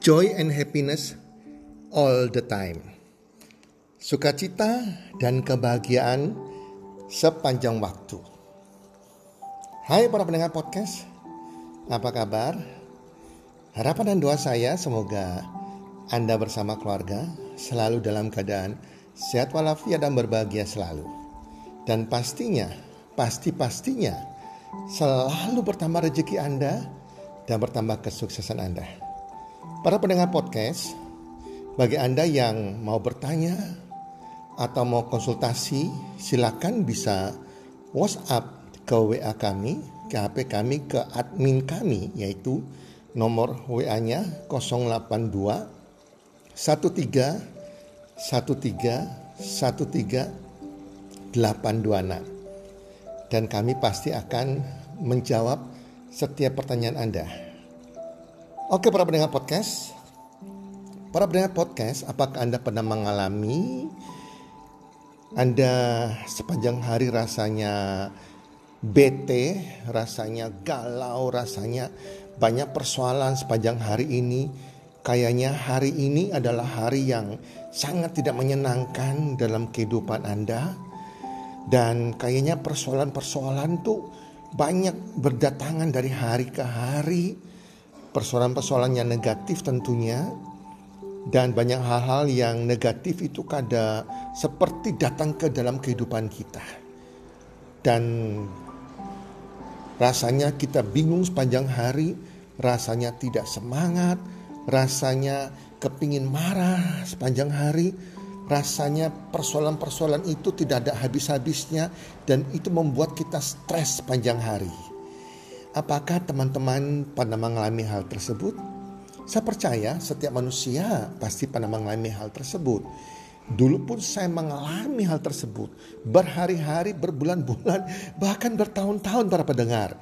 Joy and happiness all the time. Sukacita dan kebahagiaan sepanjang waktu. Hai para pendengar podcast, apa kabar? Harapan dan doa saya semoga Anda bersama keluarga selalu dalam keadaan sehat walafiat dan berbahagia selalu. Dan pastinya, pasti-pastinya selalu bertambah rezeki Anda dan bertambah kesuksesan Anda. Para pendengar podcast, bagi Anda yang mau bertanya atau mau konsultasi, silakan bisa WhatsApp ke WA kami, ke HP kami, ke admin kami, yaitu nomor WA-nya 082 13 13 13 826 dan kami pasti akan menjawab setiap pertanyaan Anda. Oke para pendengar podcast. Para pendengar podcast Apakah Anda pernah mengalami Anda sepanjang hari rasanya bete Rasanya galau Rasanya banyak persoalan sepanjang hari ini? Kayaknya hari ini adalah hari yang sangat tidak menyenangkan dalam kehidupan Anda. Dan kayaknya persoalan-persoalan tuh banyak berdatangan dari hari ke hari persoalan-persoalan yang negatif tentunya dan banyak hal-hal yang negatif itu kada seperti datang ke dalam kehidupan kita. Dan rasanya kita bingung sepanjang hari rasanya tidak semangat rasanya kepingin marah sepanjang hari rasanya persoalan-persoalan itu tidak ada habis-habisnya dan itu membuat kita stres sepanjang hari Apakah teman-teman pernah mengalami hal tersebut? Saya percaya setiap manusia pasti pernah mengalami hal tersebut. Dulu pun saya mengalami hal tersebut. Berhari-hari, berbulan-bulan, bahkan bertahun-tahun para pendengar.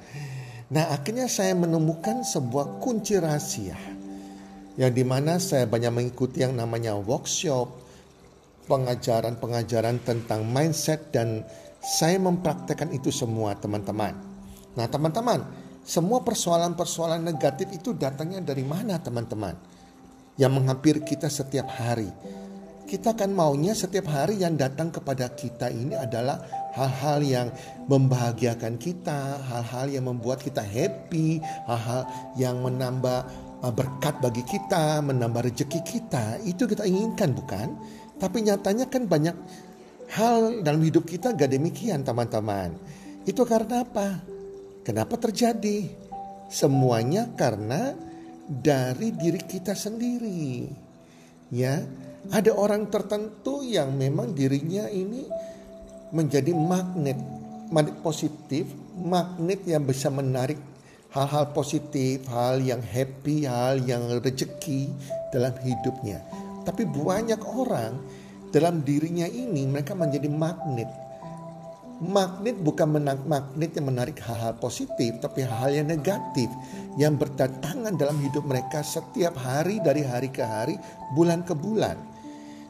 Nah akhirnya saya menemukan sebuah kunci rahasia. Yang di mana saya banyak mengikuti yang namanya workshop, pengajaran-pengajaran tentang mindset dan saya mempraktekkan itu semua teman-teman. Nah teman-teman, semua persoalan-persoalan negatif itu datangnya dari mana teman-teman? Yang menghampiri kita setiap hari. Kita kan maunya setiap hari yang datang kepada kita ini adalah hal-hal yang membahagiakan kita, hal-hal yang membuat kita happy, hal-hal yang menambah uh, berkat bagi kita, menambah rezeki kita. Itu kita inginkan bukan? Tapi nyatanya kan banyak hal dalam hidup kita gak demikian teman-teman. Itu karena apa? Kenapa terjadi? Semuanya karena dari diri kita sendiri. Ya, ada orang tertentu yang memang dirinya ini menjadi magnet, magnet positif, magnet yang bisa menarik hal-hal positif, hal yang happy, hal yang rezeki dalam hidupnya. Tapi banyak orang dalam dirinya ini mereka menjadi magnet Magnet bukan menang, magnet yang menarik hal-hal positif, tapi hal-hal yang negatif yang berdatangan dalam hidup mereka setiap hari dari hari ke hari, bulan ke bulan.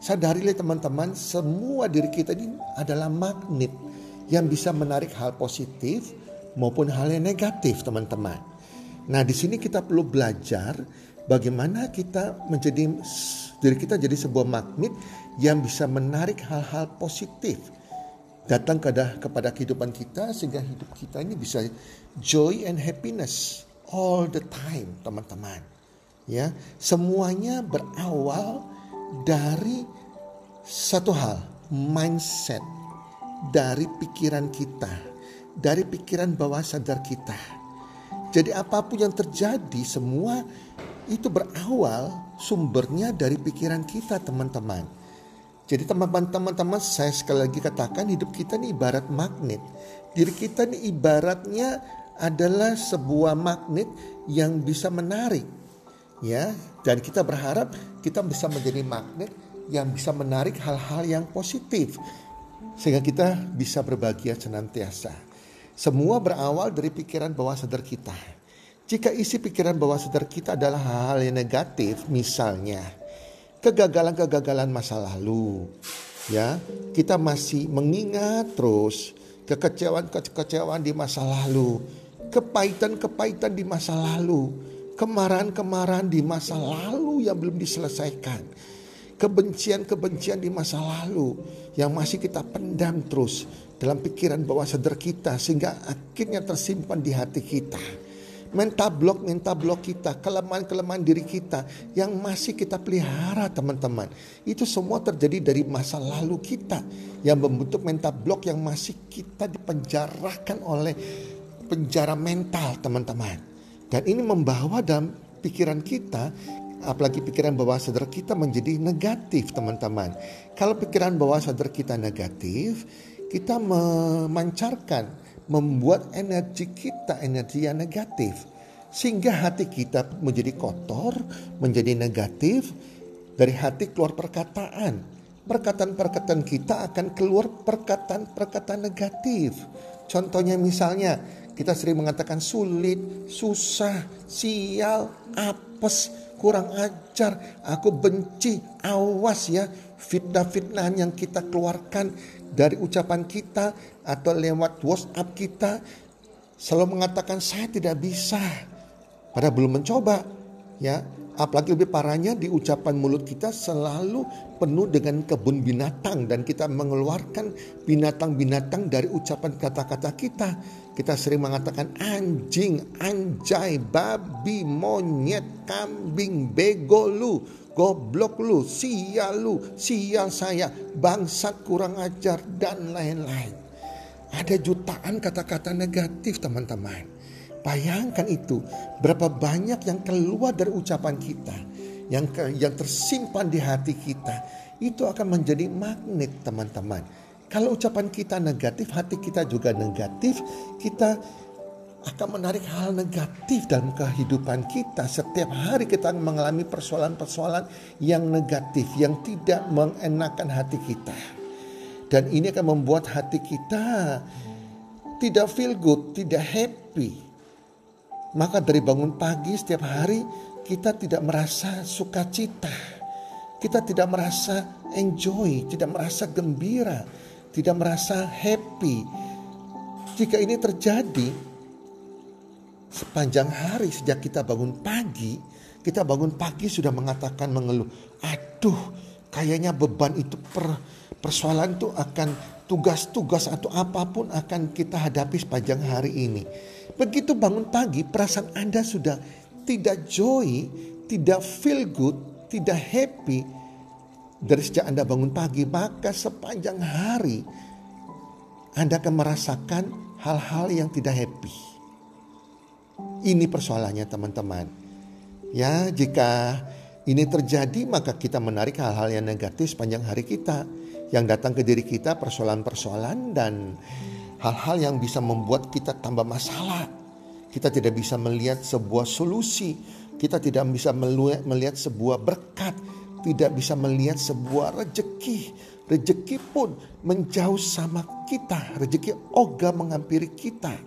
Sadarilah teman-teman, semua diri kita ini adalah magnet yang bisa menarik hal positif maupun hal yang negatif, teman-teman. Nah, di sini kita perlu belajar bagaimana kita menjadi diri kita jadi sebuah magnet yang bisa menarik hal-hal positif datang kepada kepada kehidupan kita sehingga hidup kita ini bisa joy and happiness all the time, teman-teman. Ya, semuanya berawal dari satu hal, mindset dari pikiran kita, dari pikiran bawah sadar kita. Jadi apa pun yang terjadi semua itu berawal sumbernya dari pikiran kita, teman-teman. Jadi teman-teman saya sekali lagi katakan hidup kita ini ibarat magnet. Diri kita ini ibaratnya adalah sebuah magnet yang bisa menarik. Ya, dan kita berharap kita bisa menjadi magnet yang bisa menarik hal-hal yang positif sehingga kita bisa berbahagia senantiasa. Semua berawal dari pikiran bawah sadar kita. Jika isi pikiran bawah sadar kita adalah hal-hal yang negatif, misalnya kegagalan-kegagalan masa lalu. Ya, kita masih mengingat terus kekecewaan-kekecewaan di masa lalu, kepahitan-kepahitan di masa lalu, kemarahan-kemarahan di masa lalu yang belum diselesaikan. Kebencian-kebencian di masa lalu yang masih kita pendam terus dalam pikiran bawah sadar kita sehingga akhirnya tersimpan di hati kita mental block mental block kita, kelemahan-kelemahan diri kita yang masih kita pelihara teman-teman. Itu semua terjadi dari masa lalu kita yang membentuk mental block yang masih kita dipenjarakan oleh penjara mental teman-teman. Dan ini membawa dalam pikiran kita apalagi pikiran bawah sadar kita menjadi negatif teman-teman. Kalau pikiran bawah sadar kita negatif, kita memancarkan membuat energi kita energi yang negatif sehingga hati kita menjadi kotor, menjadi negatif. Dari hati keluar perkataan. Perkataan-perkataan kita akan keluar perkataan-perkataan negatif. Contohnya misalnya kita sering mengatakan sulit, susah, sial, apes, kurang ajar, aku benci, awas ya fitnah-fitnah yang kita keluarkan dari ucapan kita atau lewat WhatsApp kita selalu mengatakan saya tidak bisa. Padahal belum mencoba. Ya, apalagi lebih parahnya di ucapan mulut kita selalu penuh dengan kebun binatang dan kita mengeluarkan binatang-binatang dari ucapan kata-kata kita. Kita sering mengatakan anjing, anjay, babi, monyet, kambing, bego lu, goblok lu, sial lu, sial saya, bangsat kurang ajar dan lain-lain. Ada jutaan kata-kata negatif teman-teman. Bayangkan itu, berapa banyak yang keluar dari ucapan kita, yang ke, yang tersimpan di hati kita, itu akan menjadi magnet teman-teman. Kalau ucapan kita negatif, hati kita juga negatif, kita akan menarik hal negatif dalam kehidupan kita. Setiap hari kita mengalami persoalan-persoalan yang negatif, yang tidak mengenakan hati kita. Dan ini akan membuat hati kita tidak feel good, tidak happy maka dari bangun pagi setiap hari kita tidak merasa sukacita. Kita tidak merasa enjoy, tidak merasa gembira, tidak merasa happy. Jika ini terjadi sepanjang hari sejak kita bangun pagi, kita bangun pagi sudah mengatakan mengeluh, aduh kayaknya beban itu per, persoalan itu akan tugas-tugas atau apa pun akan kita hadapi sepanjang hari ini. Begitu bangun pagi, perasaan Anda sudah tidak joy, tidak feel good, tidak happy. Dari sejak Anda bangun pagi, maka sepanjang hari Anda akan merasakan hal-hal yang tidak happy. Ini persoalannya teman-teman. Ya, jika ini terjadi maka kita menarik hal-hal yang negatif sepanjang hari kita. Yang datang ke diri kita persoalan-persoalan dan hal-hal yang bisa membuat kita tambah masalah. Kita tidak bisa melihat sebuah solusi, kita tidak bisa melihat sebuah berkat, tidak bisa melihat sebuah rejeki. Rejeki pun menjauh sama kita, rejeki ogah menghampiri kita.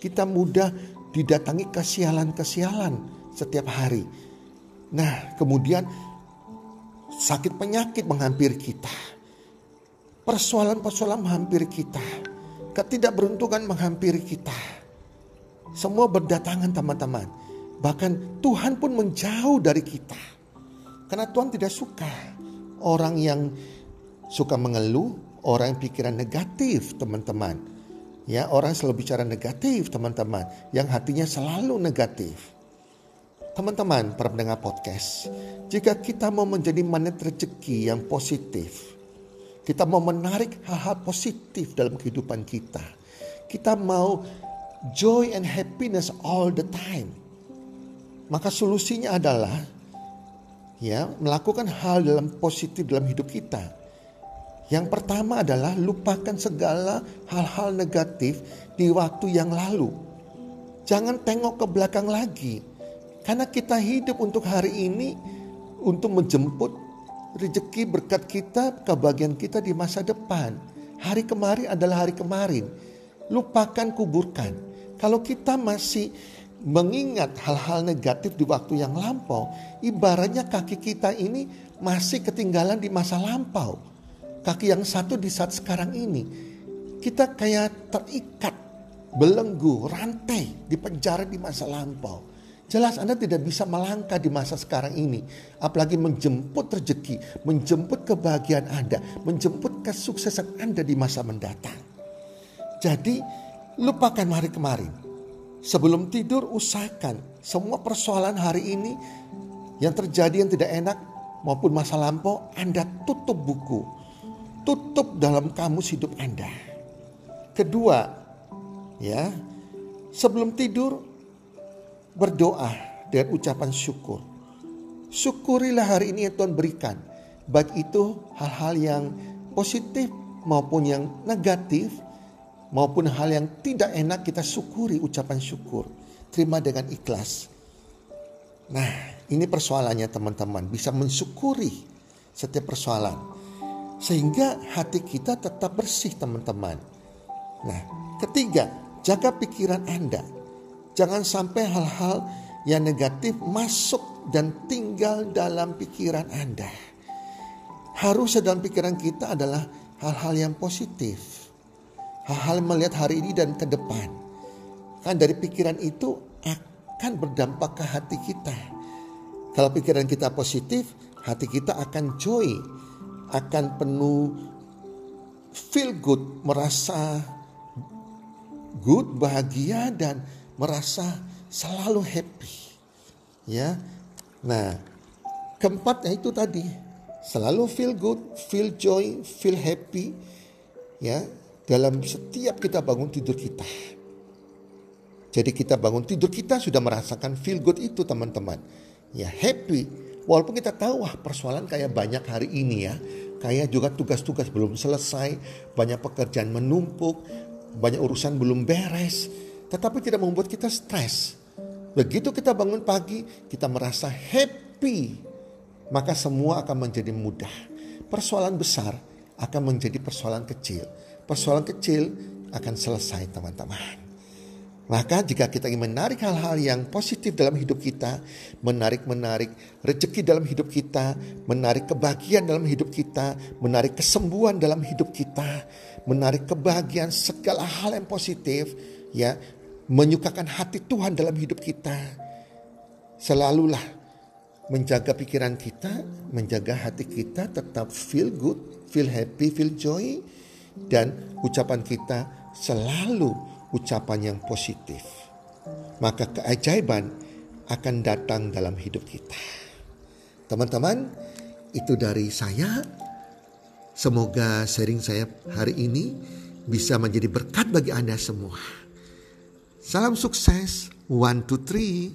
Kita mudah didatangi kesialan-kesialan setiap hari. Nah, kemudian sakit penyakit menghampiri kita. Persoalan-persoalan menghampiri kita ketidakberuntungan menghampiri kita. Semua berdatangan teman-teman. Bahkan Tuhan pun menjauh dari kita. Karena Tuhan tidak suka orang yang suka mengeluh, orang yang pikiran negatif teman-teman. Ya, orang selalu bicara negatif teman-teman, yang hatinya selalu negatif. Teman-teman, para pendengar podcast, jika kita mau menjadi magnet rezeki yang positif, kita mau menarik hal-hal positif dalam kehidupan kita. Kita mau joy and happiness all the time. Maka solusinya adalah ya, melakukan hal dalam positif dalam hidup kita. Yang pertama adalah lupakan segala hal-hal negatif di waktu yang lalu. Jangan tengok ke belakang lagi. Karena kita hidup untuk hari ini untuk menjemput rezeki berkat kita, kebahagiaan kita di masa depan. Hari kemarin adalah hari kemarin. Lupakan, kuburkan. Kalau kita masih mengingat hal-hal negatif di waktu yang lampau, ibaratnya kaki kita ini masih ketinggalan di masa lampau. Kaki yang satu di saat sekarang ini, kita kayak terikat, belenggu, rantai, di penjara di masa lampau. Jelas Anda tidak bisa melangkah di masa sekarang ini. Apalagi menjemput rezeki, menjemput kebahagiaan Anda, menjemput kesuksesan Anda di masa mendatang. Jadi lupakan hari kemarin. Sebelum tidur usahakan semua persoalan hari ini yang terjadi yang tidak enak maupun masa lampau Anda tutup buku. Tutup dalam kamus hidup Anda. Kedua, ya, sebelum tidur berdoa dengan ucapan syukur. Syukurilah hari ini yang Tuhan berikan. Baik itu hal-hal yang positif maupun yang negatif. Maupun hal yang tidak enak kita syukuri ucapan syukur. Terima dengan ikhlas. Nah ini persoalannya teman-teman. Bisa mensyukuri setiap persoalan. Sehingga hati kita tetap bersih teman-teman. Nah ketiga jaga pikiran Anda Jangan sampai hal-hal yang negatif masuk dan tinggal dalam pikiran Anda. Harus dalam pikiran kita adalah hal-hal yang positif. Hal-hal melihat hari ini dan ke depan. Kan dari pikiran itu akan berdampak ke hati kita. Kalau pikiran kita positif, hati kita akan joy, akan penuh feel good, merasa good, bahagia dan merasa selalu happy. Ya. Nah, keempatnya itu tadi selalu feel good, feel joy, feel happy ya dalam setiap kita bangun tidur kita. Jadi kita bangun tidur kita sudah merasakan feel good itu teman-teman. Ya happy. Walaupun kita tahu wah persoalan kayak banyak hari ini ya. Kayak juga tugas-tugas belum selesai, banyak pekerjaan menumpuk, banyak urusan belum beres tetapi tidak membuat kita stres. Begitu kita bangun pagi, kita merasa happy, maka semua akan menjadi mudah. Persoalan besar akan menjadi persoalan kecil. Persoalan kecil akan selesai, teman-teman. Maka jika kita ingin menarik hal-hal yang positif dalam hidup kita, menarik-menarik rezeki dalam hidup kita, menarik kebahagiaan dalam hidup kita, menarik kesembuhan dalam hidup kita, menarik kebahagiaan segala hal yang positif, ya menyukakan hati Tuhan dalam hidup kita. Selalulah menjaga pikiran kita, menjaga hati kita tetap feel good, feel happy, feel joy. Dan ucapan kita selalu ucapan yang positif. Maka keajaiban akan datang dalam hidup kita. Teman-teman, itu dari saya. Semoga sharing saya hari ini bisa menjadi berkat bagi Anda semua. Salam sukses, one, two, three.